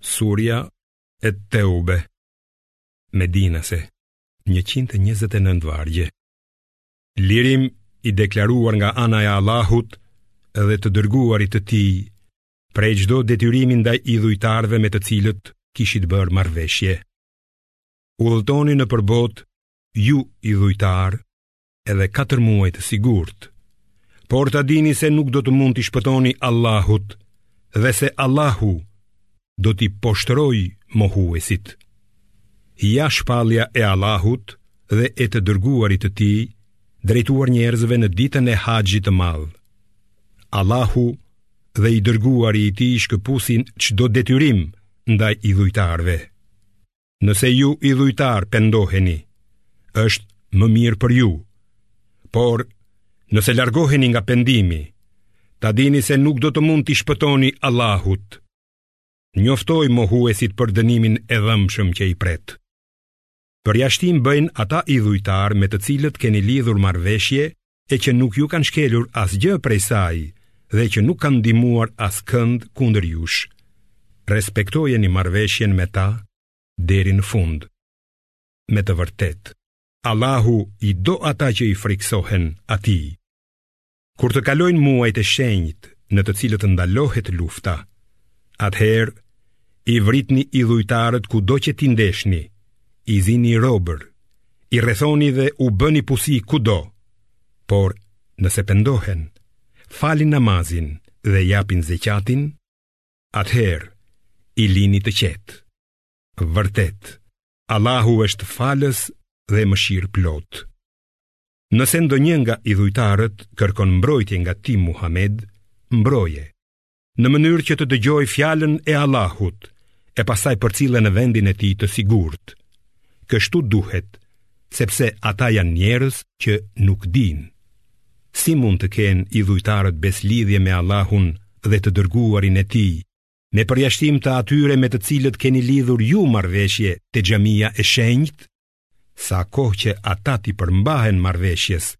Surja e Teube Medinase 129 vargje Lirim i deklaruar nga ana e Allahut dhe të dërguarit të tij prej çdo detyrimi ndaj idhujtarëve me të cilët kishit bërë marrëveshje. Udhëtoni nëpër botë ju idhujtarë edhe katër muaj të sigurt. Por ta dini se nuk do të mund t'i shpëtoni Allahut dhe se Allahu do t'i poshtërojë mohuesit. Ja shpallja e Allahut dhe e të dërguarit të tij, drejtuar njerëzve në ditën e haxhit të madh. Allahu dhe i dërguari i tij shkëpusin çdo detyrim ndaj idhujtarëve. Nëse ju idhujtarë pendoheni, është më mirë për ju. Por, nëse largoheni nga pendimi, ta dini se nuk do të mund t'i shpëtoni Allahut. Njoftoji mohuesit për dënimin e dhëmshëm që i pret. Përjashtim bëjnë ata idhujtarë me të cilët keni lidhur marrëveshje e që nuk ju kanë shkelur asgjë prej saj dhe që nuk kanë ndihmuar askënd kundër jush. Respektojeni marrëveshjen me ta deri në fund. Me të vërtetë, Allahu i do ata që i frikësohen atij. Kur të kalojnë muajt e shenjtë në të cilët ndalohet lufta, atëherë i vritni idhujtarët kudo që t'i ndeshni, i zini robër, i rrethoni dhe u bëni pusi kudo, por nëse pendohen, falin namazin dhe japin zeqatin, atëherë i lini të qetë. Vërtet, Allahu është falës dhe mëshirëplotë. Nëse ndonjë nga idhujtarët kërkon mbrojtje nga ti Muhammed, mbroje, në mënyrë që të dëgjojë fjalën e Allahut e pastaj përcille në vendin e tij të sigurt. Kështu duhet, sepse ata janë njerëz që nuk dinë. Si mund të kenë idhujtarët besëlidhje me Allahun dhe të dërguarin e tij, me përjashtim të atyre me të cilët keni lidhur ju marrëveshje te xhamia e shenjtë, sa kohë që ata t'i përmbahen marrëveshjes,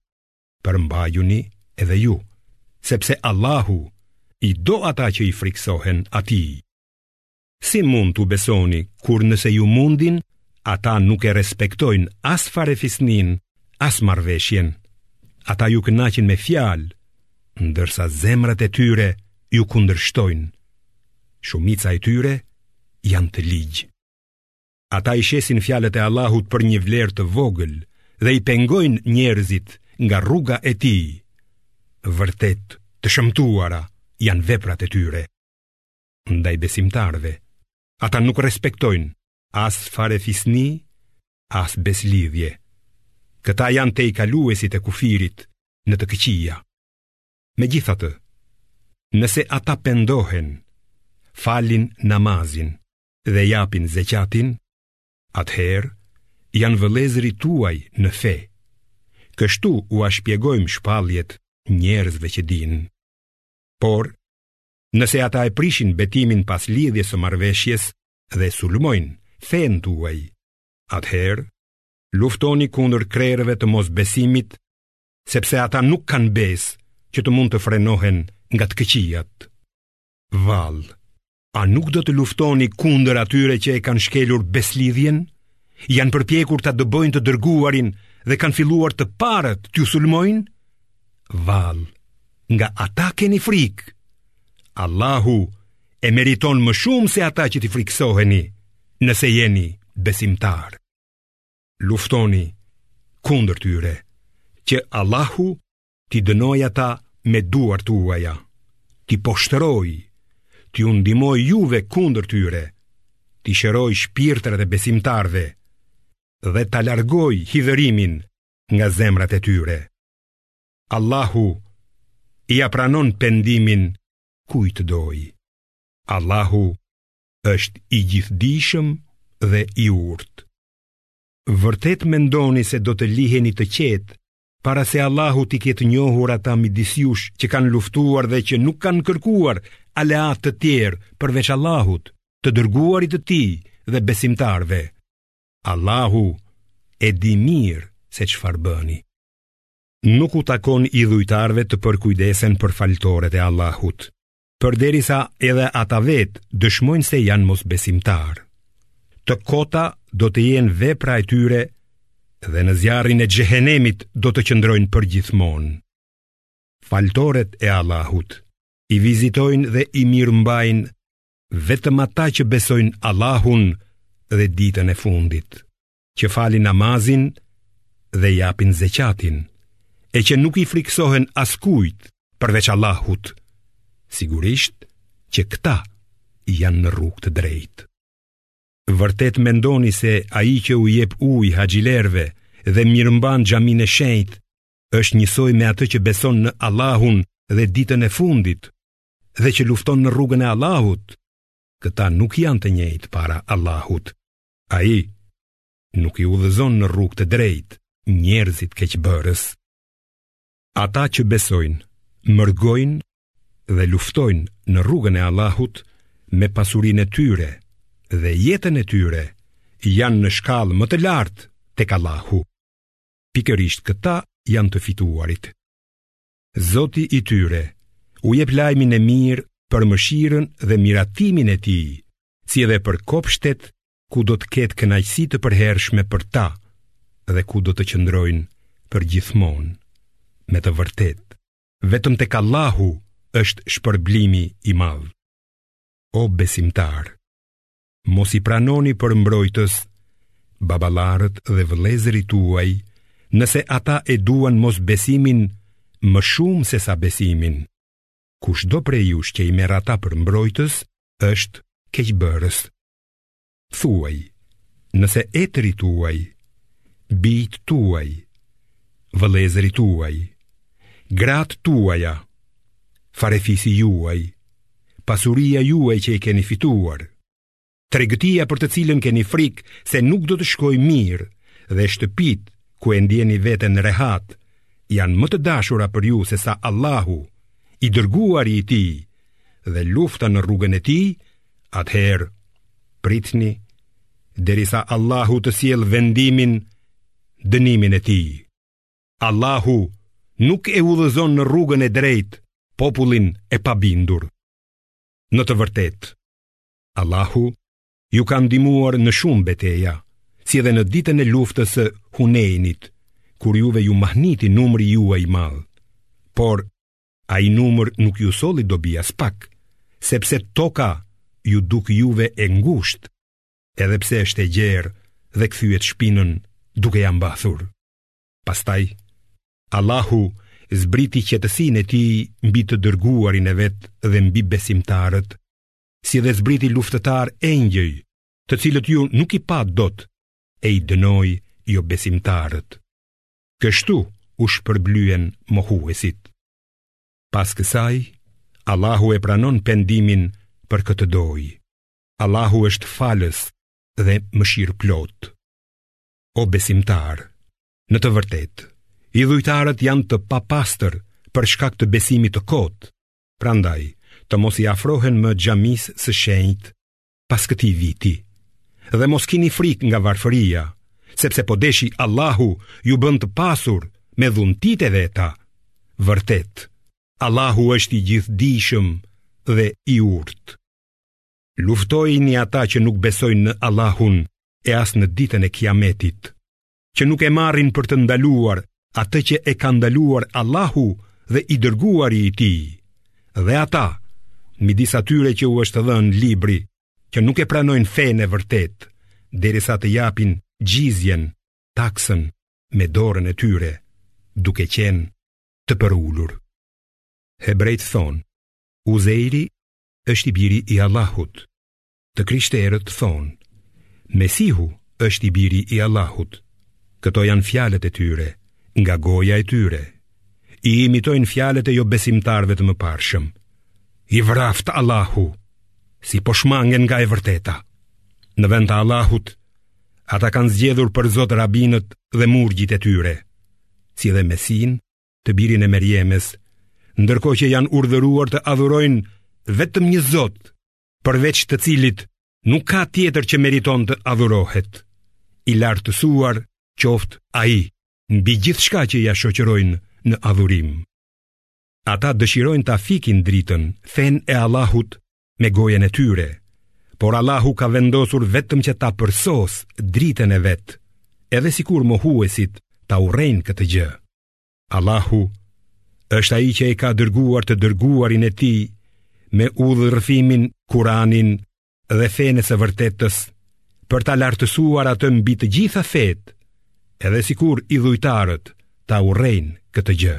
përmbajuni edhe ju, sepse Allahu i do ata që i frikësohen atij. Si mund t'u besoni kur nëse ju mundin, ata nuk e respektojnë as farefisninë, as marrëveshjen. Ata ju kënaqin me fjalë, ndërsa zemrat e tyre ju kundërshtojnë. Shumica e tyre janë të ligj. Ata i shesin fjalët e Allahut për një vlerë të vogël dhe i pengojnë njerëzit nga rruga e tij. Vërtet, të shëmtuara janë veprat e tyre. Ndaj besimtarëve, ata nuk respektojnë as farefisni, as besëlidhje. Këta janë tejkaluesit e kufirit në të këqija. Megjithatë, nëse ata pendohen, falin namazin, dhe japin zeqatin, atëherë janë vëllezërit tuaj në fe. Kështu ua shpjegojmë shpalljet njerëzve që dinë. Por, nëse ata e prishin betimin pas lidhjes së marrëveshjes dhe sulmojnë fenë tuaj, atëherë luftoni kundër krerëve të mosbesimit, sepse ata nuk kanë besë që të mund të frenohen nga të këqijat. Vallë, A nuk do të luftoni kundër atyre që e kanë shkelur besëlidhjen? Janë përpjekur ta dëbojnë të dërguarin dhe kanë filluar të parët t'ju sulmojnë? Vallë, nga ata keni frikë. Allahu e meriton më shumë se ata që t'i frikësoheni nëse jeni besimtarë. Luftoni kundër tyre që Allahu t'i dënojë ata me duart tuaja, t'i poshtërojë, t'ju ndihmojë juve kundër tyre, t'i shërojë shpirtrat e besimtarëve dhe ta largojë hidhërimin nga zemrat e tyre. Allahu ia pranon pendimin kujt të dojë. Allahu është i gjithëdijshëm dhe i urtë. Vërtet mendoni se do të liheni të qetë para se Allahu t'i ketë njohur ata midis jush që kanë luftuar dhe që nuk kanë kërkuar aleatë të tjerë përveç Allahut, të dërguarit të tij dhe besimtarëve. Allahu e di mirë se çfarë bëni. Nuk u takon idhujtarëve të përkujdesen për faltoret e Allahut. përderisa edhe ata vetë dëshmojnë se janë mosbesimtarë. Të kota do të jenë veprat e tyre dhe në zjarrin e xhehenemit do të qëndrojnë përgjithmonë. Faltoret e Allahut i vizitojnë dhe i mirëmbajnë vetëm ata që besojnë Allahun dhe ditën e fundit. që falin namazin dhe japin zeqatin, e që nuk i frikësohen askujt përveç Allahut, sigurisht që këta janë në rrugë të drejtë. Vërtet mendoni se ai që u jep ujë haxhilerëve dhe mirëmban xhaminë e shenjtë është njësoj me atë që beson në Allahun dhe ditën e fundit dhe që lufton në rrugën e Allahut, këta nuk janë të njëjtë para Allahut. Ai nuk i udhëzon në rrugë të drejtë njerëzit keqbërës. Ata që besojnë, mërgojnë dhe luftojnë në rrugën e Allahut me pasurinë e tyre dhe jetën e tyre janë në shkallë më të lartë tek Allahu. Pikërisht këta janë të fituarit. Zoti i tyre u jep lajmin e mirë për mëshirën dhe miratimin e tij, si edhe për kopshtet ku do të ketë kënaqësi të përhershme për ta dhe ku do të qëndrojnë përgjithmonë. Me të vërtetë, vetëm tek Allahu është shpërblimi i madhë. O besimtarë, Mos i pranoni për mbrojtës baballarët dhe vëllezërit tuaj nëse ata e duan mosbesimin më shumë sesa besimin. Kushdo prej jush që i merr ata për mbrojtës është keqbërës. Thuaj, nëse etërit tuaj, bijtë tuaj, vëllezërit tuaj, gratë tuaja, farefisi juaj, pasuria juaj që e keni fituar, tregëtia për të cilën keni frikë se nuk do të shkojë mirë dhe shtëpitë ku e ndieni veten rehat, janë më të dashura për ju sesa Allahu, i dërguari i tij dhe lufta në rrugën e tij, atëherë pritni derisa Allahu të sjellë vendimin dënimin e tij. Allahu nuk e udhëzon në rrugën e drejtë popullin e pabindur. Në të vërtetë, Allahu ju ka ndihmuar në shumë beteja, si edhe në ditën e luftës së Hunejnit, kur juve ju mahniti numri juaj i madh. Por ai numër nuk ju solli dobi aspak, sepse toka iu duk juve e ngushtë, edhe pse është e gjerë dhe kthyet shpinën duke ia mbathur. Pastaj, Allahu zbriti qetësinë e tij mbi të dërguarin e vet dhe mbi besimtarët, si dhe zbriti luftëtarë engjëj, të cilët ju nuk i patë dot e i dënoi jobesimtarët. Kështu u shpërblyen mohuesit. Pas kësaj, Allahu e pranon pendimin për kë të dojë. Allahu është falës dhe mëshirëplotë. o besimtarë. Në të vërtetë, idhujtarët janë të papastër për shkak të besimit të kotë, prandaj të mos i afrohen më xhamisë së shenjtë pas këtij viti. Dhe mos kini frikë nga varfëria, sepse po deshi Allahu ju bën të pasur me dhuntitë e veta. Vërtet, Allahu është i gjithëdijshëm dhe i urtë. Luftojini ata që nuk besojnë në Allahun e as në ditën e Kiametit, që nuk e marrin për të ndaluar atë që e ka ndaluar Allahu dhe i dërguari i Tij. Dhe ata, midis atyre që u është dhënë libri, që nuk e pranojnë fenë e vërtetë, derisa të japin xhizjen, taksën me dorën e tyre, duke qenë të përulur. Hebrejt thonë, Uzeiri është biri i Allahut. Të krishterët thonë, Mesihu është biri i Allahut. Këto janë fjalët e tyre, nga goja e tyre. I imitojnë fjalët e jobesimtarëve të mëparshëm. I vraftë Allahu, si po shmangen nga e vërteta. Në vend të Allahut, ata kanë zgjedhur për Zot rabinët dhe murgjit e tyre, si edhe Mesihun të birin e Merjemes, ndërkohë që janë urdhëruar të adhurojnë vetëm një Zot, përveç të cilit nuk ka tjetër që meriton të adhurohet. I lartësuar qoftë ai mbi gjithçka që ia shoqërojnë në adhurim. Ata dëshirojnë ta fikin dritën, fenë e Allahut me gojën e tyre, por Allahu ka vendosur vetëm që ta përsosë dritën e vet, edhe sikur mohuesit ta urrejnë këtë gjë. Allahu është ai që e ka dërguar të dërguarin e tij me udhërrëfimin Kur'anin dhe fenë e së vërtetës për ta lartësuar atë mbi të gjitha fetë, edhe sikur idhujtarët ta urrejnë këtë gjë.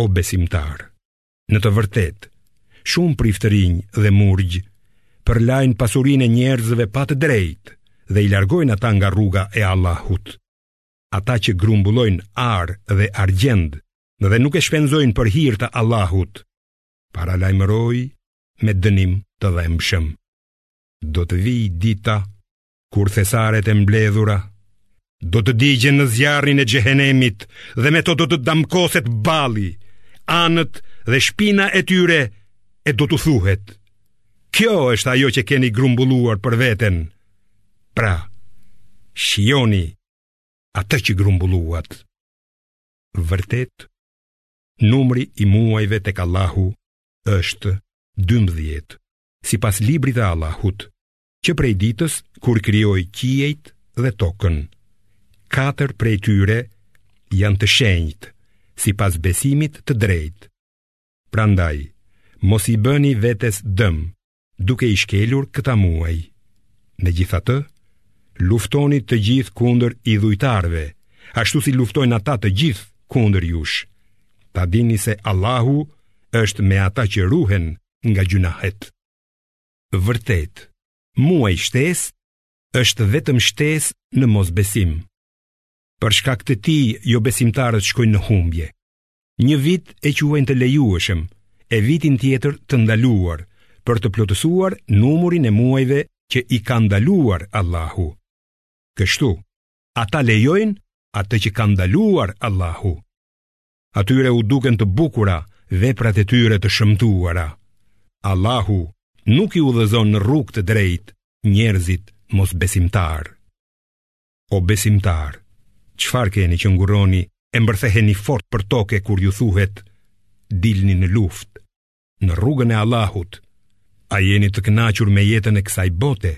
O besimtarë Në të vërtetë, shumë priftërinj dhe murgj përlajnë pasurinë e njerëzve pa të drejtë dhe i largojnë ata nga rruga e Allahut. Ata që grumbullojnë ar dhe argjend dhe nuk e shpenzojnë për hir të Allahut, paralajmëroji me dënim të dhembshëm. Do të vijë dita kur thesaret e mbledhura do të digjen në zjarrin e xhehenemit dhe me to do të damkoset balli, anët dhe shpina e tyre e do t'u thuhet. Kjo është ajo që keni grumbulluar për veten. Pra, shijoni atë që grumbulluat. Vërtet, numri i muajve tek Allahu është 12, sipas librit të Allahut, që prej ditës kur krijoi qiejt dhe tokën. Katër prej tyre janë të shenjtë, sipas besimit të drejtë. Prandaj, mos i bëni vetes dëm, duke i shkelur këta muaj. Megjithatë, luftoni të gjithë kundër idhujtarëve, ashtu si luftojnë ata të gjithë kundër jush. Ta dini se Allahu është me ata që ruhen nga gjynahet. vërtet. Muaj shtesë është vetëm shtesë në mosbesim. Për shkak të tij, jobesimtarët shkojnë në humbje. Një vit e quajnë të lejueshëm, e vitin tjetër të ndaluar, për të plotësuar numrin e muajve që i ka ndaluar Allahu. Kështu, ata lejojnë atë që ka ndaluar Allahu. atyre u duken të bukura veprat e tyre të shëmtuara. Allahu nuk i udhëzon në rrugë të drejtë njerëzit mosbesimtarë. O besimtarë, çfarë keni që ngurroni e mbërtheheni fort për toke kur ju thuhet, dilni në luftë, në rrugën e Allahut, a jeni të kënaqur me jetën e kësaj bote,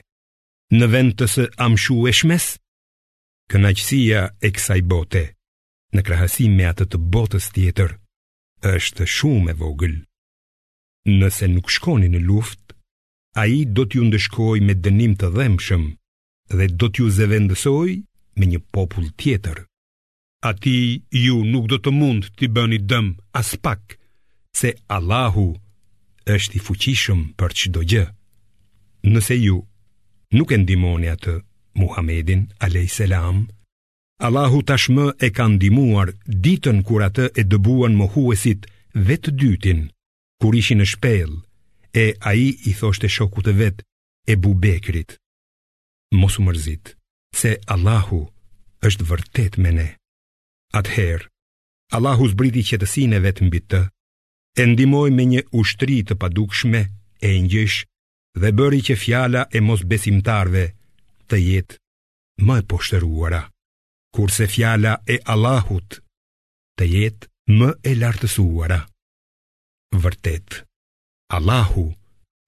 në vend të së amshueshmes? Kënaqësia e kësaj bote, në krahasim me atë të botës tjetër, është shumë e vogël. Nëse nuk shkoni në luftë, ai do t'ju ndëshkojë me dënim të dhemshëm dhe do t'ju zëvendësojë me një popull tjetër. Atij ju nuk do të mund t'i bëni dëm aspak, se Allahu është i fuqishëm për çdo gjë. Nëse ju nuk e ndihmoni atë Muhammedin, a.s. Allahu tashmë e ka ndihmuar ditën kur atë e dëbuan mohuesit vetë të dytin, kur ishin në shpellë, e ai i thoshte shokut të vet, Ebu Bekrit, mos u mërzit, se Allahu është vërtet me ne. Atëherë, Allahu zbriti qetësinë e vet mbi të, e ndihmoi me një ushtri të padukshme engjëjsh dhe bëri që fjala e mosbesimtarëve të jetë më e poshtëruara, kurse fjala e Allahut të jetë më e lartësuara. Vërtet, Allahu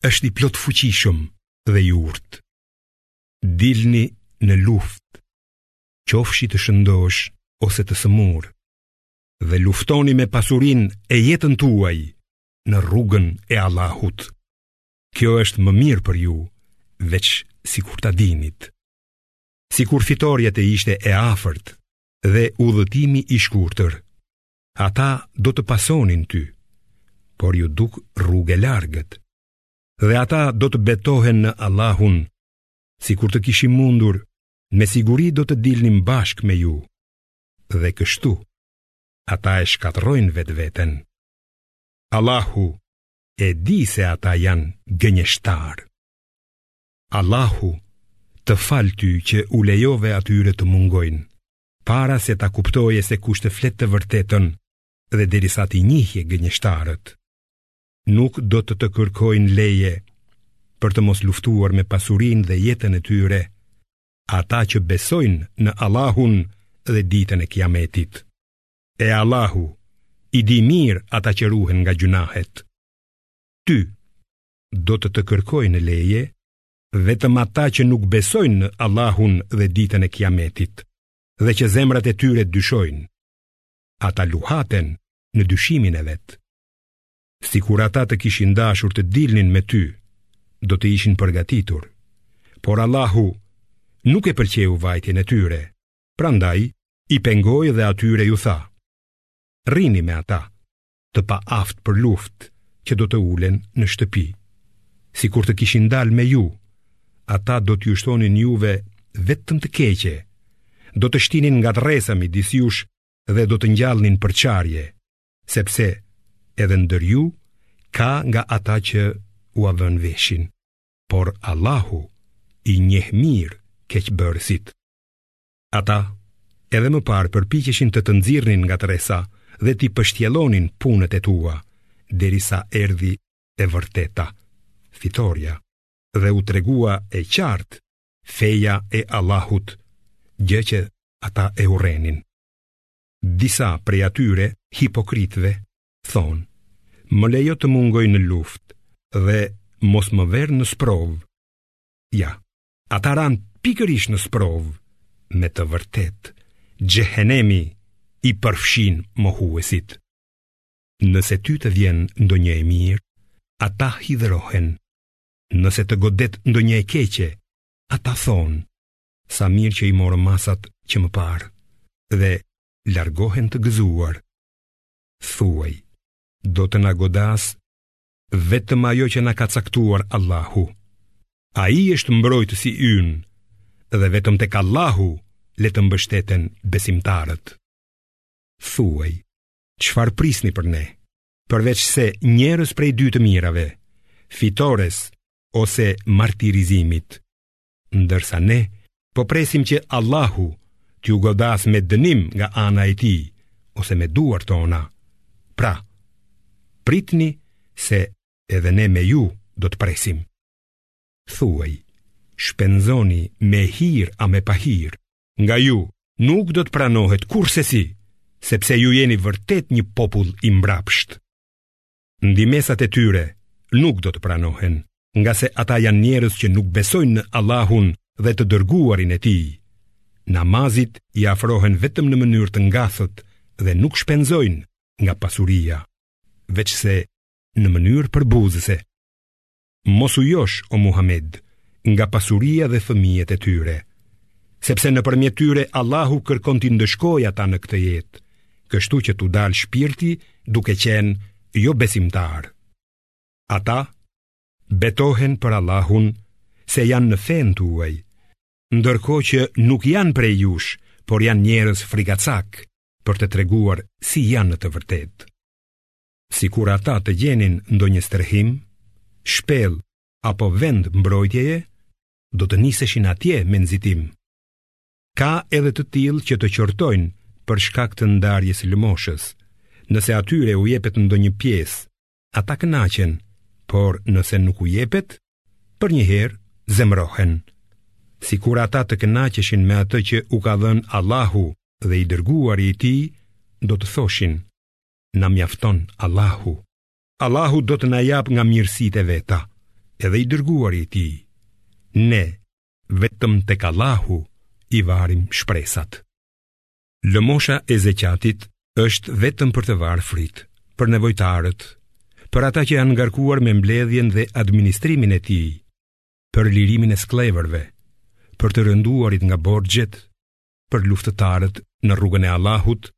është i plotfuqishëm dhe i urtë. Dilni në luftë, qofshi të shëndoshë ose të sëmurë, dhe luftoni me pasurinë e jetën tuaj në rrugën e Allahut. Kjo është më mirë për ju, veç sikur ta dinit. Sikur fitorja të ishte e afërt dhe udhëtimi i shkurtër, ata do të pasonin ty, por iu duk rrugë e largët, dhe ata do të betohen në Allahun, sikur të kishim mundur, me siguri do të dilnim bashkë me ju, dhe kështu, ata e shkatërrojnë vetveten. Allahu, e di se ata janë gënjeshtarë. Allahu të falë ty që u lejove atyre të mungojnë, para se ta kuptoje se kush të flet të vërtetën dhe derisa t'i njihje gënjeshtarët. Nuk do të të kërkojnë leje për të mos luftuar me pasurinë dhe jetën e tyre, ata që besojnë në Allahun dhe ditën e kiametit. E Allahu i di mirë ata që ruhen nga gjynahet. Ty do të të kërkojnë leje vetëm ata që nuk besojnë në Allahun dhe ditën e Kiametit dhe që zemrat e tyre dyshojnë. Ata luhaten në dyshimin e vet. Sikur ata të kishin dashur të dilnin me ty, do të ishin përgatitur. Por Allahu nuk e pëlqeu vajtjen e tyre. Prandaj, i pengoi dhe atyre iu tha, Rrini me ata, të paaftë për luftë, që do të ulen në shtëpi. Sikur të kishin dalë me ju, ata do t'ju shtonin juve vetëm të keqe, do të shtinin ngatërresa midis jush dhe do të ngjallnin përçarje, sepse edhe ndër ju ka nga ata që ua vënë veshin, por Allahu i njeh mirë keqbërësit. Ata edhe më parë përpiqeshin të të nxirrnin ngatërresa dhe t'i pështjellonin punët e tua, derisa erdhi e vërteta, fitorja dhe u tregua e qartë feja e Allahut, gjë që ata e urrenin. Disa prej atyre hipokritëve thonë: "Më lejo të mungoj në luftë dhe mos më vër në sprovë." Ja, Ata ranë pikërisht në sprovë me të vërtetë, xhehenemi i përfshin mohuesit. Nëse ty të vjen ndonjë e mirë, ata hidhërohen. Nëse të godet ndonjë e keqe, ata thonë, sa mirë që i morëm masat që më parë, dhe largohen të gëzuar. Thuaj, do të na godasë vetëm ajo që na ka caktuar Allahu. Ai është mbrojtësi ynë dhe vetëm tek Allahu le të mbështeten besimtarët. Thuaj, çfarë prisni për ne? Përveçse njërës prej dy të mirave, fitores ose martirizimit. Ndërsa ne po presim që Allahu t'ju godasë me dënim nga ana e tij ose me duar tona. Pra, pritni se edhe ne me ju do të presim. Thuaj, shpenzoni me hir a me pahir, nga ju nuk do të pranohet kurrsesi, sepse ju jeni vërtet një popull i mbrapshtë. Ndihmesat e tyre nuk do të pranohen, ngase ata janë njerëz që nuk besojnë në Allahun dhe të dërguarin e tij. Namazit i afrohen vetëm në mënyrë të ngathët dhe nuk shpenzojnë nga pasuria, veçse në mënyrë përbuzëse. Mos u josh o Muhamed nga pasuria dhe fëmijët e tyre, sepse nëpërmjet tyre Allahu kërkon t'i ndëshkojë ata në këtë jetë, kështu që t'u dalë shpirti duke qenë jobesimtarë. Ata betohen për Allahun se janë në fenë tuaj, ndërkohë që nuk janë prej jush, por janë njerëz frikacakë për të treguar si janë në të vërtetë. sikur ata të gjenin ndonjë strehim, shpellë apo vend mbrojtjeje, do të niseshin atje me nxitim. Ka edhe të tillë që të qortojnë për shkak të ndarjes së lëmoshës. Nëse atyre u jepet ndonjë pjesë, ata kënaqen, por nëse nuk u jepet, përnjëherë zemërohen. Sikur ata të kënaqeshin me atë që u ka dhënë Allahu dhe i dërguari i tij, do të thoshin, na mjafton Allahu. Allahu do të na japë nga mirësitë e veta, edhe i dërguari i tij. Ne vetëm tek Allahu i varim shpresat. Lëmosha e zeqatit është vetëm për të varfrit, për nevojtarët, për ata që janë ngarkuar me mbledhjen dhe administrimin e tij, për lirimin e skllevërve, për të rënduarit nga borxhet, për luftëtarët në rrugën e Allahut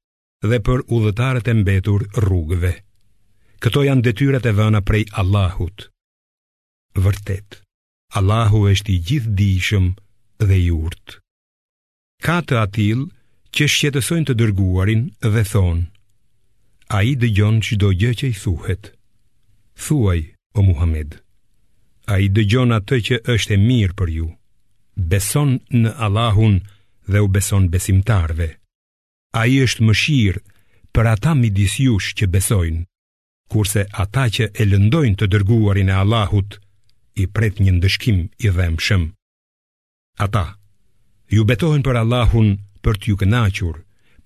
dhe për udhëtarët e mbetur rrugëve. Këto janë detyrat e vëna prej Allahut. Vërtet, Allahu është i gjithëdijshëm dhe i urtë. Ka të atillë që shqetësojnë të dërguarin dhe thonë, ai dëgjon çdo gjë që i thuhet. Thuaj, o Muhammed, ai dëgjon atë që është e mirë për ju, beson në Allahun dhe u beson besimtarëve. Ai është mëshirë për ata midis jush që besojnë, kurse ata që e lëndojnë të dërguarin e Allahut, i pret një ndëshkim i dhembshëm. Ata, ju betohen për Allahun për t'ju kënaqur,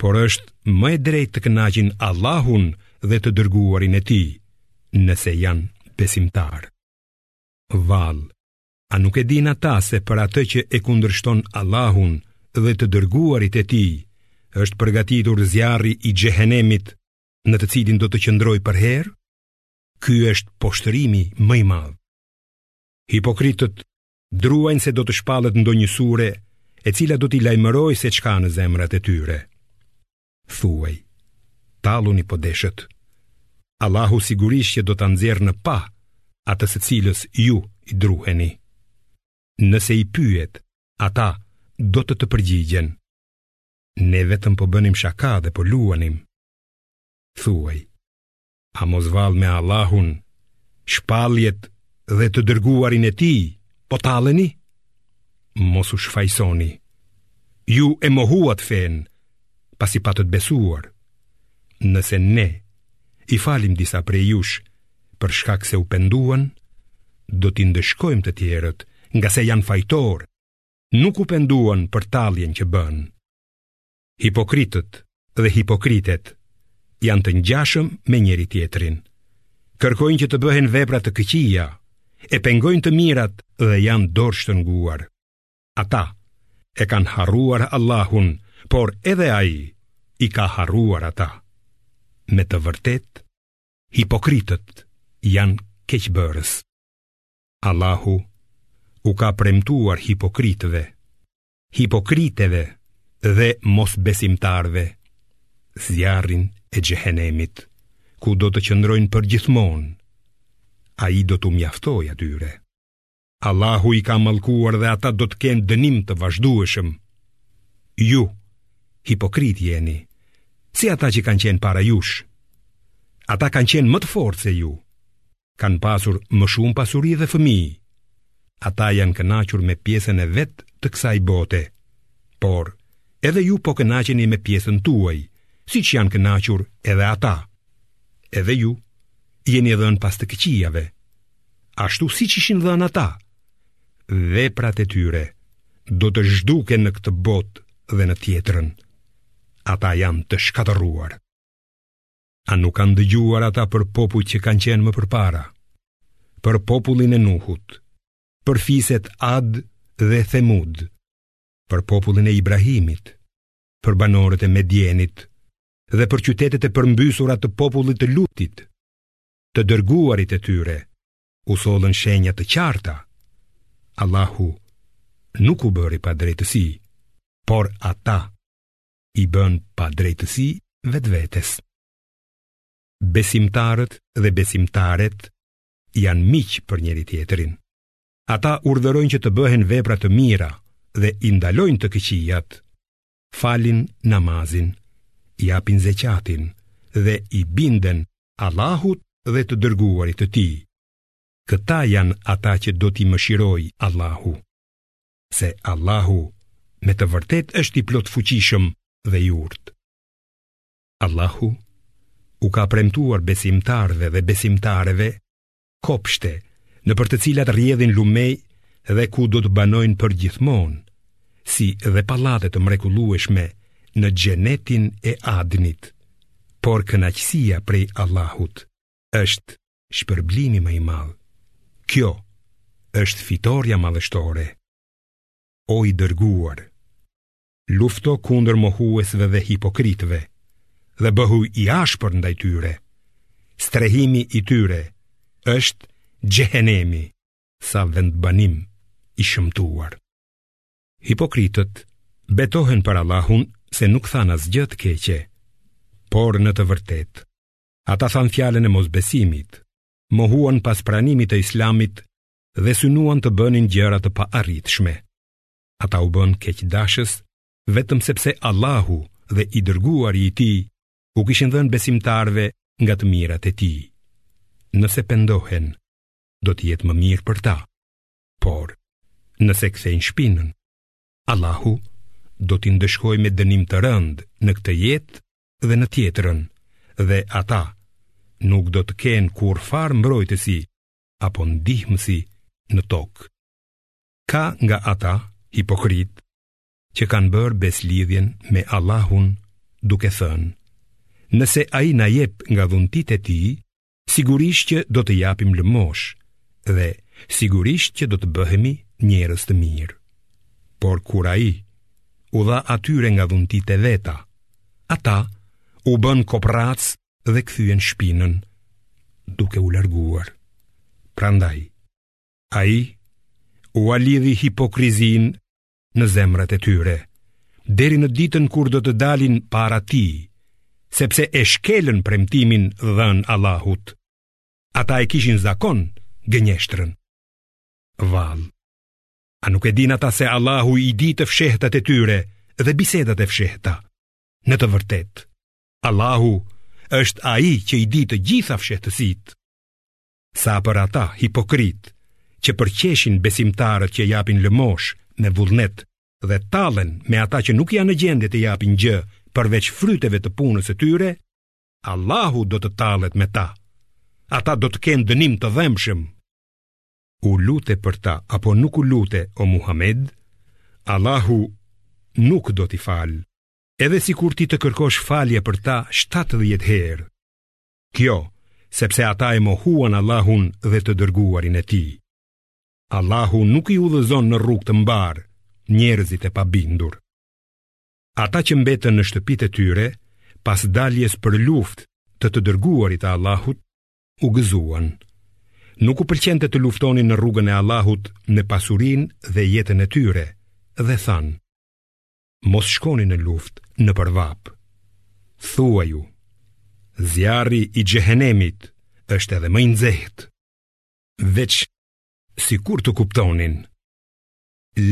por është më e drejtë të kënaqin Allahun dhe të dërguarin e tij, nëse janë besimtarë. Vallë, A nuk e dinë ata se për atë që e kundërshton Allahun dhe të dërguarit e tij, është përgatitur zjarri i xhehenemit në të cilin do të qëndrojë përherë? Ky është poshtërimi më i madh. Hipokritët druajnë se do të shpallet ndonjë sure e cila do t'i lajmërojë se ç'ka në zemrat e tyre. thuaj, talluni po deshët. Allahu sigurisht që do ta nxjerrë në pah atë së cilës ju i druheni. Nëse i pyet, ata do të të përgjigjen. Ne vetëm po bënim shaka dhe po luanim. Thuaj, A mos vallë me Allahun, shpalljet dhe të dërguarin e tij, po talleni? Mos u shfajësoni, ju e mohuat fenë, pasi patët besuar, nëse ne i falim disa prej jush për shkak se u penduan, do t'i ndëshkojmë të tjerët ngase janë fajtorë, nuk u penduan për talljen që bënë. Hipokritët dhe hipokritet janë të ngjashëm me njëri-tjetrin. Kërkojnë që të bëhen vepra të këqija, e pengojnë të mirat dhe janë dorështrënguar. Ata e kanë harruar Allahun, por edhe ai i ka harruar ata. Me të vërtetë, hipokritët janë keqbërës. Allahu u ka premtuar hipokritëve, hipokriteve dhe mosbesimtarëve zjarrin e xhehenemit, ku do të qëndrojnë përgjithmonë. Ai do t'u mjaftojë atyre. Allahu i ka mallkuar dhe ata do të kenë dënim të vazhdueshëm. Ju hipokritë jeni si ata që kanë qenë para jush. Ata kanë qenë më të fortë se ju. kanë pasur më shumë pasuri dhe fëmijë. Ata janë kënaqur me pjesën e vet të kësaj bote, por edhe ju po kënaqeni me pjesën tuaj, siç janë kënaqur edhe ata. Edhe ju jeni dhënë pas të këqijave, ashtu siç ishin dhënë ata. Veprat e tyre do të zhduken në këtë botë dhe në tjetrën. Ata janë të shkatërruar. A nuk kanë dëgjuar ata për popujt që kanë qenë më përpara? Për popullin e Nuhut, për fiset Ad dhe Themud, për popullin e Ibrahimit, për banorët e Medjenit dhe për qytetet e përmbysura të popullit të Lutit, të dërguarit e tyre, u sollën shenja të qarta. Allahu nuk u bëri padrejtësi, por ata i bënë padrejtësi vetvetes. Besimtarët dhe besimtaret janë miq për njëri-tjetrin. Ata urdhërojnë që të bëhen vepra të mira dhe i ndalojnë të këqijat, falin namazin, japin zeqatin dhe i binden Allahut dhe të dërguarit të tij. Këta janë ata që do t'i mëshirojë Allahu. se Allahu me të vërtetë është i plotfuqishëm dhe i urtë. Allahu u ka premtuar besimtarëve dhe besimtareve kopshte nëpër të cilat rrjedhin lumej dhe ku do të banojnë përgjithmonë, si dhe pallate të mrekullueshme në xhenetin e Adnit, por kënaqësia prej Allahut është shpërblimi më i madh. Kjo është fitorja madhështore. O i dërguar, lufto kundër mohuesve dhe hipokritëve dhe bëhu i ashpër ndaj tyre. Strehimi i tyre është xhehenemi, sa vendbanim i shëmtuar. Hipokritët betohen për Allahun se nuk thanë asgjë të keqe, por në të vërtetë Ata thanë fjalën e mosbesimit, mohuan pas pranimit të Islamit dhe synuan të bënin gjëra të paarritshme. Ata u bënë keqdashës vetëm sepse Allahu dhe i dërguari i Tij u kishin dhënë besimtarëve nga të mirat e Tij. Nëse pendohen, do të jetë më mirë për ta. Por, nëse kthejnë shpinën, Allahu do t'i ndëshkojë me dënim të rëndë në këtë jetë dhe në tjetrën dhe ata nuk do të kenë kurrfarë mbrojtësi apo ndihmësi në tokë. Ka nga ata hipokritë që kanë bërë besëlidhjen me Allahun duke thënë, nëse ai na jep nga dhuntitë e tij, Sigurisht që do të japim lëmoshë dhe sigurisht që do të bëhemi njerëz të mirë. Por kur ai u dha atyre nga dhuntitë e veta, ata u bënë koprracë dhe kthyen shpinën duke u larguar. Prandaj, ai ua lidhi hipokrizinë në zemrat e tyre, deri në ditën kur do të dalin para tij, sepse e shkelën premtimin dhënë Allahut. Ata e kishin zakon gënjeshtrën. Vallë, a nuk e dinë ata se Allahu i di të fshehtat e tyre dhe bisedat e fshehta? Në të vërtetë, Allahu është ai që i di të gjitha fshehtësitë. Sa për ata hipokritë që përqeshin besimtarët që japin lëmoshë me vullnet dhe tallen me ata që nuk janë në gjendje të japin gjë përveç fryteve të punës së tyre, Allahu do të tallet me ta. Ata do të kenë dënim të dhembshëm. U lute për ta apo nuk u lute o Muhamed, Allahu nuk do t'i falë. Edhe sikur ti të kërkosh falje për ta 70 herë, Kjo, sepse ata e mohuan Allahun dhe të dërguarin e tij. Allahu nuk i udhëzon në rrugë të mbarë njerëzit e pabindur. Ata që mbetën në shtëpitë e tyre pas daljes për luftë të të dërguarit të Allahut, u gëzuan. Nuk u pëlqente të luftonin në rrugën e Allahut me pasurinë dhe jetën e tyre dhe thanë: mos shkoni në luftë nëpër vapë. Thuaju, zjarri i xhehenemit është edhe më i nxehtë. Veç sikur të kuptonin,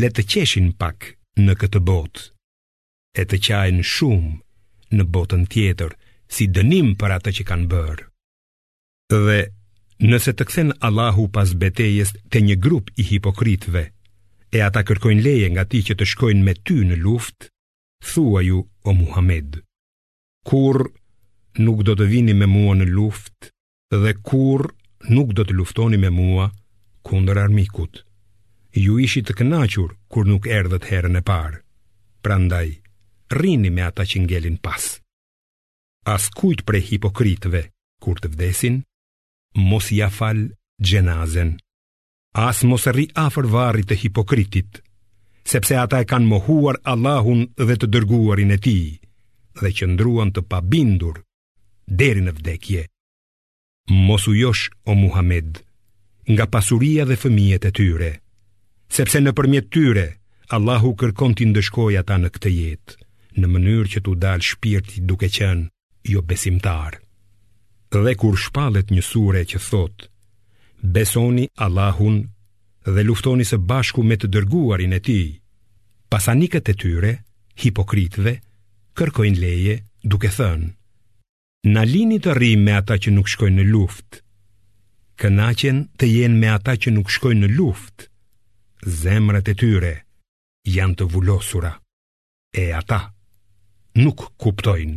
le të qeshin pak në këtë botë, e të qajnë shumë në botën tjetër, si dënim për atë që kanë bërë. Dhe nëse të kthen Allahu pas betejës te një grup i hipokritëve, e ata kërkojnë leje nga ti që të shkojnë me ty në luftë, thuaju o Muhammed. Kurrë nuk do të vini me mua në luftë dhe kurrë nuk do të luftoni me mua kundër armikut. Ju ishit të kënaqur kur nuk erdhët herën e parë. Prandaj, rrini me ata që ngelin pas. askujt prej hipokritëve kur të vdesin, mos ia fal xhenazen. As mos rri afër varrit të hipokritit, sepse ata e kanë mohuar Allahun dhe të dërguarin e tij dhe qëndruan të pabindur deri në vdekje. Mos u josh o Muhammed nga pasuria dhe fëmijët e tyre, sepse nëpërmjet tyre Allahu kërkon t'i ndëshkojë ata në këtë jetë, në mënyrë që t'u dalë shpirti duke qenë jobesimtarë. Dhe kur shpallet një sure që thotë, besoni Allahun dhe luftoni së bashku me të dërguarin e tij, pasanikët e tyre, hipokritëve, kërkojnë leje duke thënë, Na lini të rrimë me ata që nuk shkojnë në luftë Kënaqen të jenë me ata që nuk shkojnë në luftë Zemrat e tyre janë të vulosura E ata nuk kuptojnë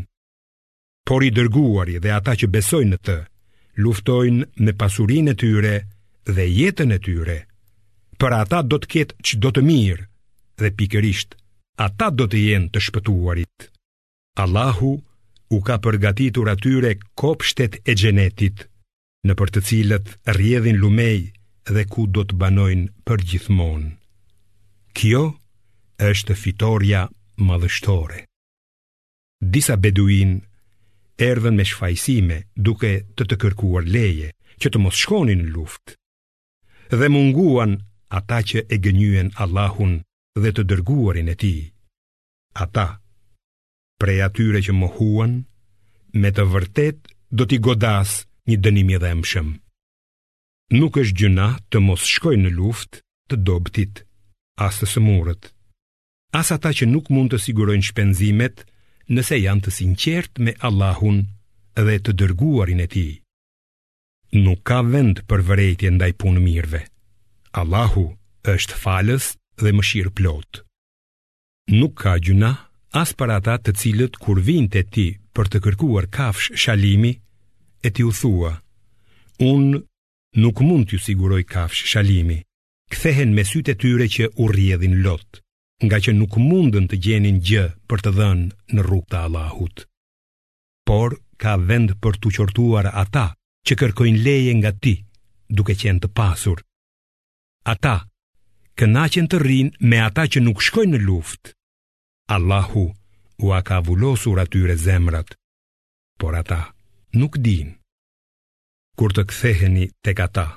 Por i dërguari dhe ata që besojnë në të Luftojnë me pasurinë e tyre dhe jetën e tyre Për ata do të ketë çdo të mirë Dhe pikërisht ata do të jenë të shpëtuarit Allahu u ka përgatitur atyre kopshtet e xhenetit, nëpër të cilët rrjedhin lumej dhe ku do të banojnë përgjithmonë. Kjo është fitorja madhështore. Disa beduinë erdhën me shfajësime duke të të kërkuar leje që të mos shkonin në luftë dhe munguan ata që e gënjyen Allahun dhe të dërguarin e tij. Ata, prej atyre që mohuan, me të vërtetë do t'i godasë një dënim i dhembshëm. Nuk është gjynah të mos shkojnë në luftë të dobëtit, as të sëmurët, as ata që nuk mund të sigurojnë shpenzimet nëse janë të sinqertë me Allahun dhe të dërguarin e tij. Nuk ka vend për vërejtje ndaj punëmirëve. Allahu është falës dhe mëshirëplotë. Nuk ka gjynah as për ata të cilët kur vijnë te ti për të kërkuar kafshë shalimi e ti u thua, unë nuk mund t'ju siguroj kafshë shalimi, kthehen me sytë e tyre që u rrjedhin lot, ngaqë nuk mundën të gjenin gjë për të dhënë në rrugë të Allahut. Por ka vend për t'u qortuar ata që kërkojnë leje nga ti, duke qenë të pasur. Ata kënaqen të rrinë me ata që nuk shkojnë në luftë. Allahu ua ka vulosur atyre zemrat, por ata nuk dinë. Kur të ktheheni tek ata,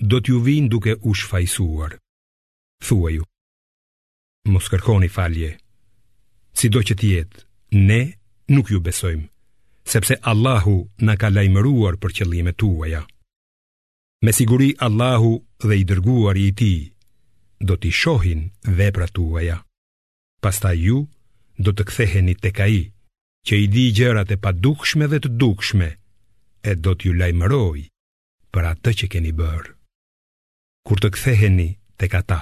do t'ju vijnë duke u shfajësuar. Thuaju, mos kërkoni falje, sido që të jetë, ne nuk ju besojmë, sepse Allahu na ka lajmëruar për qëllimet tuaja. Me siguri Allahu dhe i dërguari i tij do t'i shohin veprat tuaja. Pastaj ju do të ktheheni tek ai, që i di gjërat e padukshme dhe të dukshme, e do t'ju lajmërojë për atë që keni bërë. Kur të ktheheni tek ata,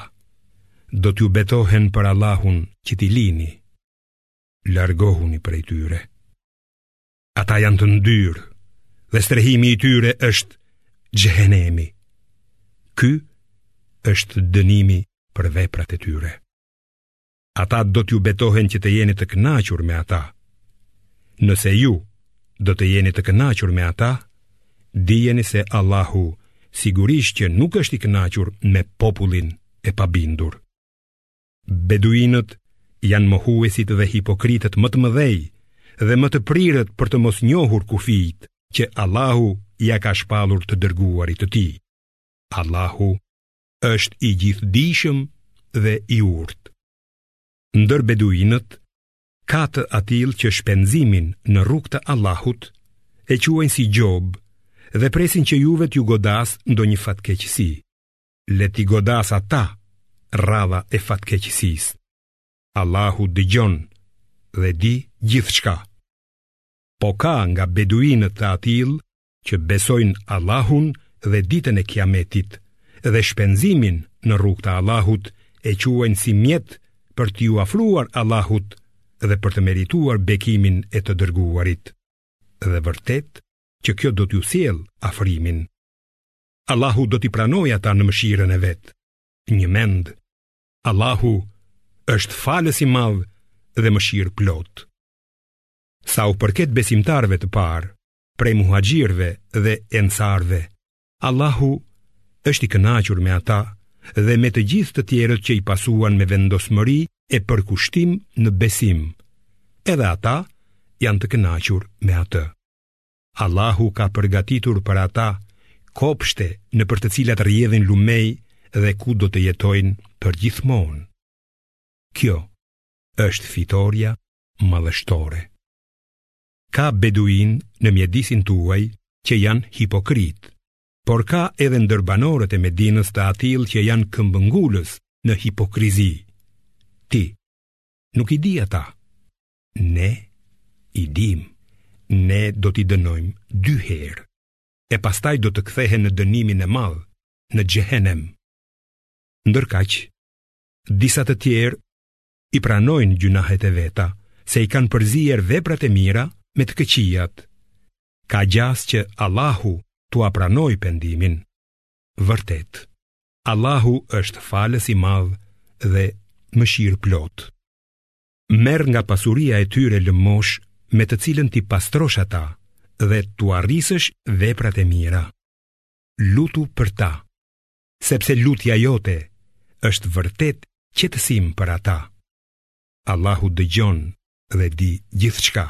do t'ju betohen për Allahun që t'i lini, largohuni prej tyre. Ata janë të ndyrë dhe strehimi i tyre është xhehenemi. Ky është dënimi për veprat e tyre. Ata do t'ju betohen që të jeni të kënaqur me ata. Nëse ju do të jeni të kënaqur me ata, dijeni se Allahu sigurisht që nuk është i kënaqur me popullin e pabindur. Beduinët janë mohuesit dhe hipokritët më të mëdhej dhe më të prirët për të mos njohur kufijt që Allahu ia ka shpallur të dërguarit të tij. Allahu është i gjithëdijshëm dhe i urtë. Ndër beduinët, ka të atillë që shpenzimin në rrugë të Allahut e quajnë si gjobë dhe presin që juve t'ju godasë ndonjë fatkeqësi. le t'i godasë ata radha e fatkeqësisë. Allahu dëgjon dhe di gjithçka. Po ka nga beduinët të atillë që besojnë Allahun dhe ditën e kiametit dhe shpenzimin në rrugë të Allahut e quajnë si mjet për t'iu afruar Allahut dhe për të merituar bekimin e të dërguarit. Dhe vërtet që kjo do t'ju sjellë afrimin. Allahu do t'i pranojë ata në mëshirën e vet. Njëmend. Allahu është falës i madh dhe mëshirëplotë. Sa u përket besimtarëve të parë, prej muhaxhirëve dhe ensarëve, Allahu është i kënaqur me ata dhe me të gjithë të tjerët që i pasuan me vendosmëri e përkushtim në besim. Edhe ata janë të kënaqur me atë. Allahu ka përgatitur për ata kopshte nëpër të cilat rrjedhin lumenj dhe ku do të jetojnë përgjithmonë. Kjo është fitorja madhështore. Ka beduinë në mjedisin tuaj që janë hipokritë, por ka edhe ndër banorët e Medinës të atillë që janë këmbëngulës në hipokrizi. Ti, nuk i di ata. Ne i dimë, ne do t'i dënojmë dy herë, e pastaj do të kthehen në dënimin e madh, në xhehenem. Ndërkaq, disa të tjerë i pranojnë gjynahet e veta, se i kanë përzier veprat e mira me të këqijat. Ka gjasë që Allahu t'ua pranojë pendimin. Vërtet, Allahu është falës i madh dhe mëshirëplotë. Merr nga pasuria e tyre lëmoshë me të cilën t'i pastrosh ata dhe t'ua rrisësh veprat e mira. Lutu për ta, sepse lutja jote është vërtet qetësim për ata. Allahu dëgjon dhe di gjithçka.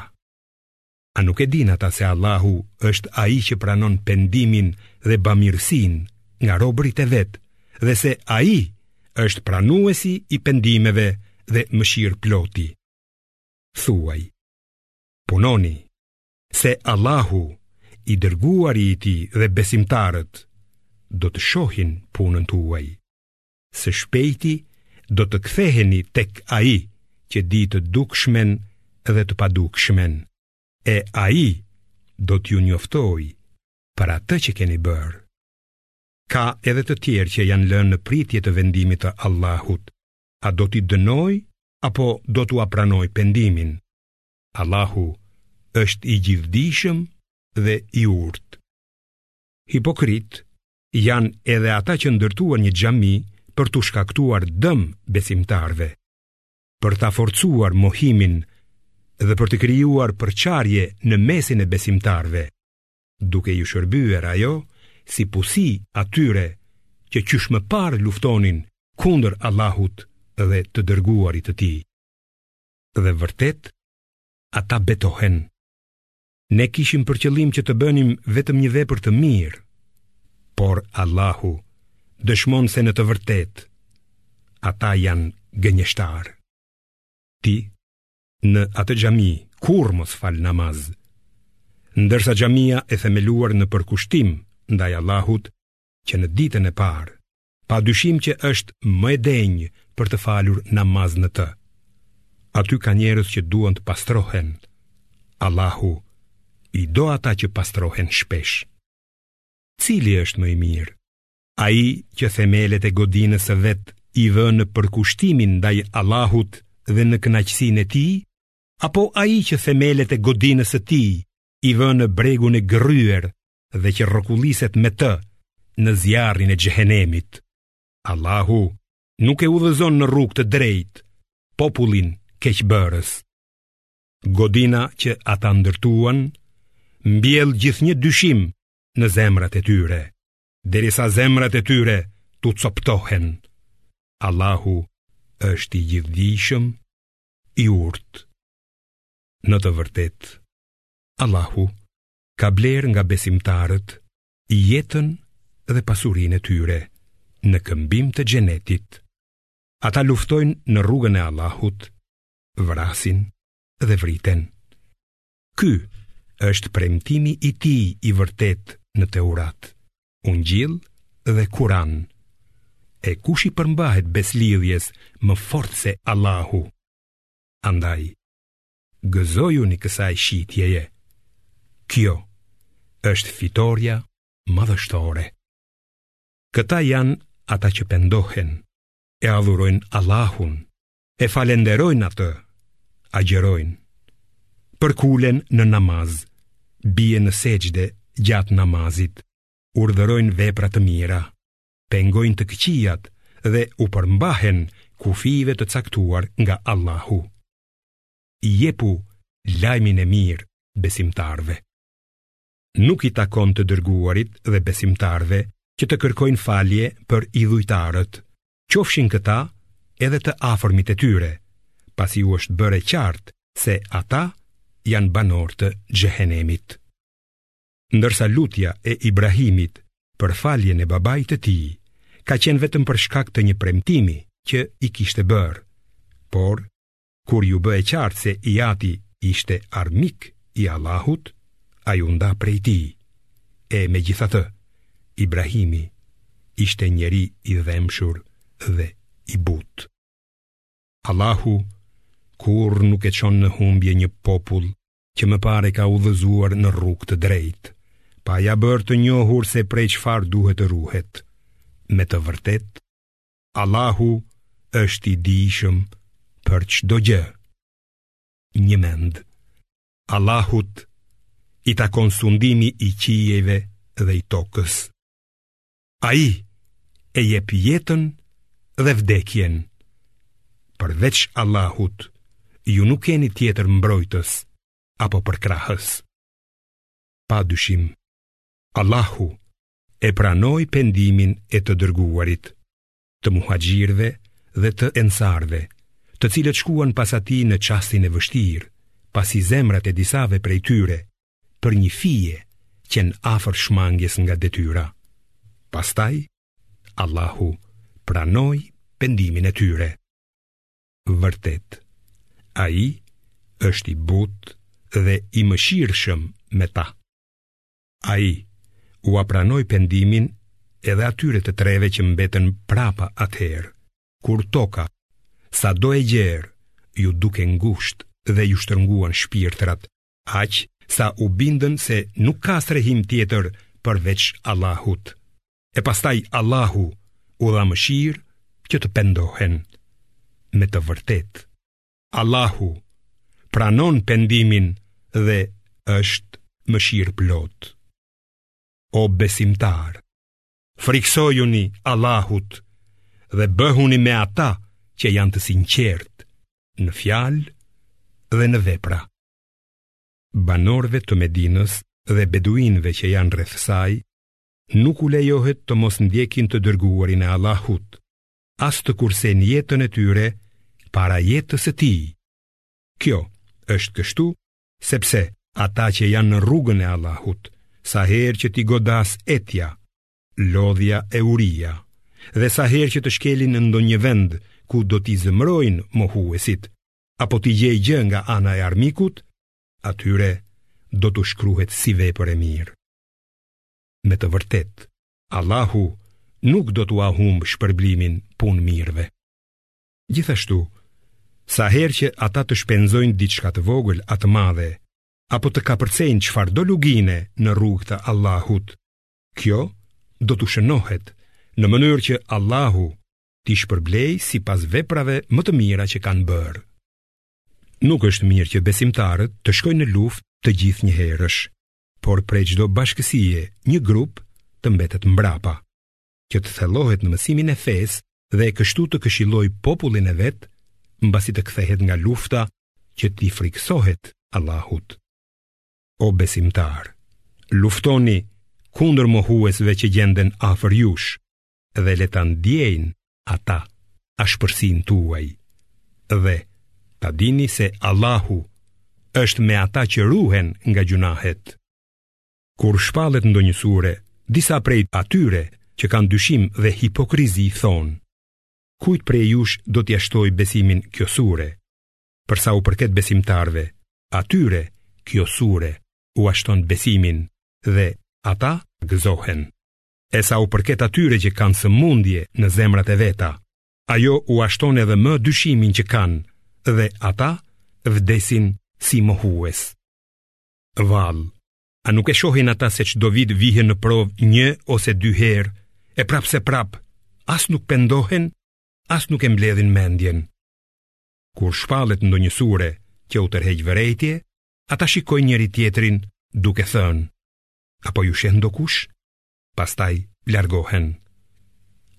A nuk e dinë ata se Allahu është ai që pranon pendimin dhe bamirësinë nga robërit e vet dhe se ai është pranuesi i pendimeve dhe mëshirëploti. Thuaj, punoni, se Allahu, i dërguari i tij dhe besimtarët, do të shohin punën tuaj. së shpejti do të ktheheni tek ai që di të dukshmen dhe të padukshmen, e ai do t'ju njoftojë për atë që keni bërë. Ka edhe të tjerë që janë lënë në pritje të vendimit të Allahut, a do t'i dënojë apo do t'ua pranojë pendimin. Allahu është i gjithëdijshëm dhe i urtë. Hipokritë janë edhe ata që ndërtuan një xhami për t'u shkaktuar dëm besimtarëve, për ta forcuar mohimin dhe për të krijuar përçarje në mesin e besimtarëve, duke iu shërbyer ajo si pusi atyre që qysh më parë luftonin kundër Allahut dhe të dërguarit të tij. Dhe vërtet, ata betohen Ne kishim për qëllim që të bënim vetëm një vepër të mirë, por Allahu dëshmon se në të vërtetë ata janë gënjeshtarë. Ti në atë xhami kurrë mos fal namaz. Ndërsa xhamia e themeluar në përkushtim ndaj Allahut që në ditën e parë Pa dyshim që është më e denjë për të falur namaz në të. Aty ka njerëz që duan të pastrohen. Allahu i do ata që pastrohen shpesh. Cili është më i mirë? Ai që themelet e godinës së vet i vë në përkushtimin ndaj Allahut dhe në kënaqësinë e tij, apo ai që themelet e godinës së tij i vë në bregun e gërryer dhe që rrokulliset me të në zjarrin e xhehenemit. Allahu nuk e udhëzon në rrugë të drejtë popullin keqbërës. Godina që ata ndërtuan mbjell gjithnjë dyshim në zemrat e tyre, derisa zemrat e tyre t'u coptohen. Allahu është i gjithëdijshëm, i urtë. Në të vërtetë, Allahu ka blerë nga besimtarët jetën dhe pasurinë e tyre në këmbim të xhenetit. Ata luftojnë në rrugën e Allahut, vrasin dhe vriten. Ky është premtimi i tij i vërtetë në Teurat, Ungjill dhe Kur'an. E kush i përmbahet besëlidhjes më fort se Allahu? Andaj, gëzojuni kësaj shitjeje. Kjo është fitorja madhështore. Këta janë ata që pendohen, e adhurojnë Allahun, e falënderojnë atë, agjërojnë, përkulen në namaz, bien në sexhde gjatë namazit, urdhërojnë vepra të mira, pengojnë të këqijat dhe u përmbahen kufijve të caktuar nga Allahu. Jepu lajmin e mirë besimtarëve. Nuk i takon të dërguarit dhe besimtarëve që të kërkojnë falje për idhujtarët, qofshin këta edhe të afërmit e tyre, pasi u është bërë e qartë se ata janë banorë të xhehenemit. ndërsa lutja e Ibrahimit për faljen e babait të tij ka qenë vetëm për shkak të një premtimi që i kishte bërë. Por, kur iu bë e qartë se i ati ishte armik i Allahut, ai u nda prej tij. E megjithatë, Ibrahimi ishte njeri i dhembshur dhe i butë. Allahu kurrë nuk e çon në humbje një popull që më parë e ka udhëzuar në rrugë të drejtë, pa ia bërë të njohur se prej çfarë duhet të ruhet. Me të vërtetë, Allahu është i dijshëm për çdo gjë. Njëmend, Allahut i takon sundimi i qiejve dhe i tokës. Ai e jep jetën dhe vdekjen. Përveç Allahut, ju nuk keni tjetër mbrojtës apo përkrahës. Pa dyshim, Allahu e pranoi pendimin e të dërguarit. të muhaxhirëve dhe të ensarëve, të cilët shkuan pas atij në çastin e vështirë, pasi zemrat e disave prej tyre për një fije qenë afër shmangies nga detyra. Pastaj Allahu pranoi pendimin e tyre. Vërtet, ai është i butë dhe i mëshirshëm me ta. Ai ua pranoi pendimin edhe atyre të treve që mbetën prapa atëherë, kur toka, sado e gjerë, iu duk e ngushtë dhe iu shtrënguan shpirtrat, aq sa u bindën se nuk ka strehim tjetër përveç Allahut. E pastaj Allahu u dha mëshirë që të pendohen. Me të vërtetë. Allahu pranon pendimin dhe është mëshirëplotë. O besimtarë, frikësojuni Allahut dhe bëhuni me ata që janë të sinqertë në fjalë dhe në vepra. Banorëve të Medinës dhe beduinëve që janë rreth saj, nuk u lejohet të mos ndjekin të dërguarin e Allahut, as të kursejnë jetën e tyre para jetës së tij. Kjo është kështu sepse ata që janë në rrugën e Allahut, sa herë që t'i godasë etja, lodhja e uria, dhe sa herë që të shkelin në ndonjë vend ku do t'i zemërojnë mohuesit, apo t'i gjejë gjë nga ana e armikut, atyre do t'u shkruhet si vepër e mirë. Me të vërtetë, Allahu nuk do t'ua humbë shpërblimin punëmirëve. Gjithashtu, sa herë që ata të shpenzojnë diçka të vogël a të madhe, apo të kapërcejnë çfarëdo lugine në rrugë të Allahut, kjo do t'u shënohet në mënyrë që Allahu t'i shpërblejë sipas veprave më të mira që kanë bërë. Nuk është mirë që besimtarët të shkojnë në luftë të gjithë njëherësh, por prej çdo bashkësie një grup të mbetet mbrapa, që të thellohet në mësimin e fesë dhe kështu të këshillojë popullin e vet, mbasi të kthehet nga lufta që t'i frikësohet Allahut. O besimtarë, luftoni kundër mohuesve që gjenden afër jush, dhe le ta ndiejnë ata ashpërsinë tuaj. Dhe ta dini se Allahu është me ata që ruhen nga gjynahet. Kur shpallet ndonjë sure, disa prej atyre që kanë dyshim dhe hipokrizi thonë, kujt prej jush do t'ia shtojë besimin kjo sure, për sa u përket besimtarëve, atyre kjo sure ua shton besimin dhe ata gëzohen. E sa u përket atyre që kanë sëmundje në zemrat e veta, ajo ua shton edhe më dyshimin që kanë dhe ata vdesin si mohues. Vallë, a nuk e shohin ata se çdo vit vihen në provë një ose dy herë, e prapëseprapë, as nuk pendohen, as nuk e mbledhin mendjen. Kur shpallet ndonjë sure që u tërheq vërejtje, ata shikojnë njëri-tjetrin duke thënë, a po ju sheh ndokush, pastaj largohen.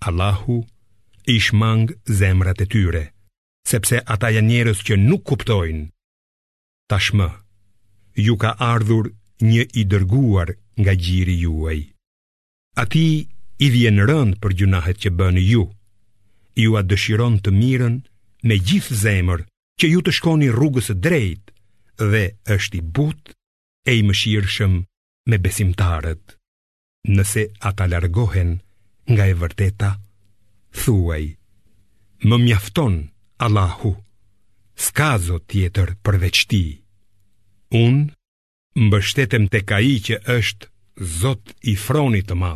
Allahu i shmang zemrat e tyre, sepse ata janë njerëz që nuk kuptojnë. Tashmë ju ka ardhur një i dërguar nga gjiri juaj. Atij i vjen rëndë për gjynahet që bëni ju. Jua dëshiron të mirën me gjithë zemër që ju të shkoni rrugës së drejtë dhe është i butë e i mëshirshëm me besimtarët. Nëse ata largohen nga e vërteta, thuaj: Më mjafton Allahu, s'ka zot tjetër përveç tij. Unë mbështetem tek Ai që është Zot i Fronit të Madh.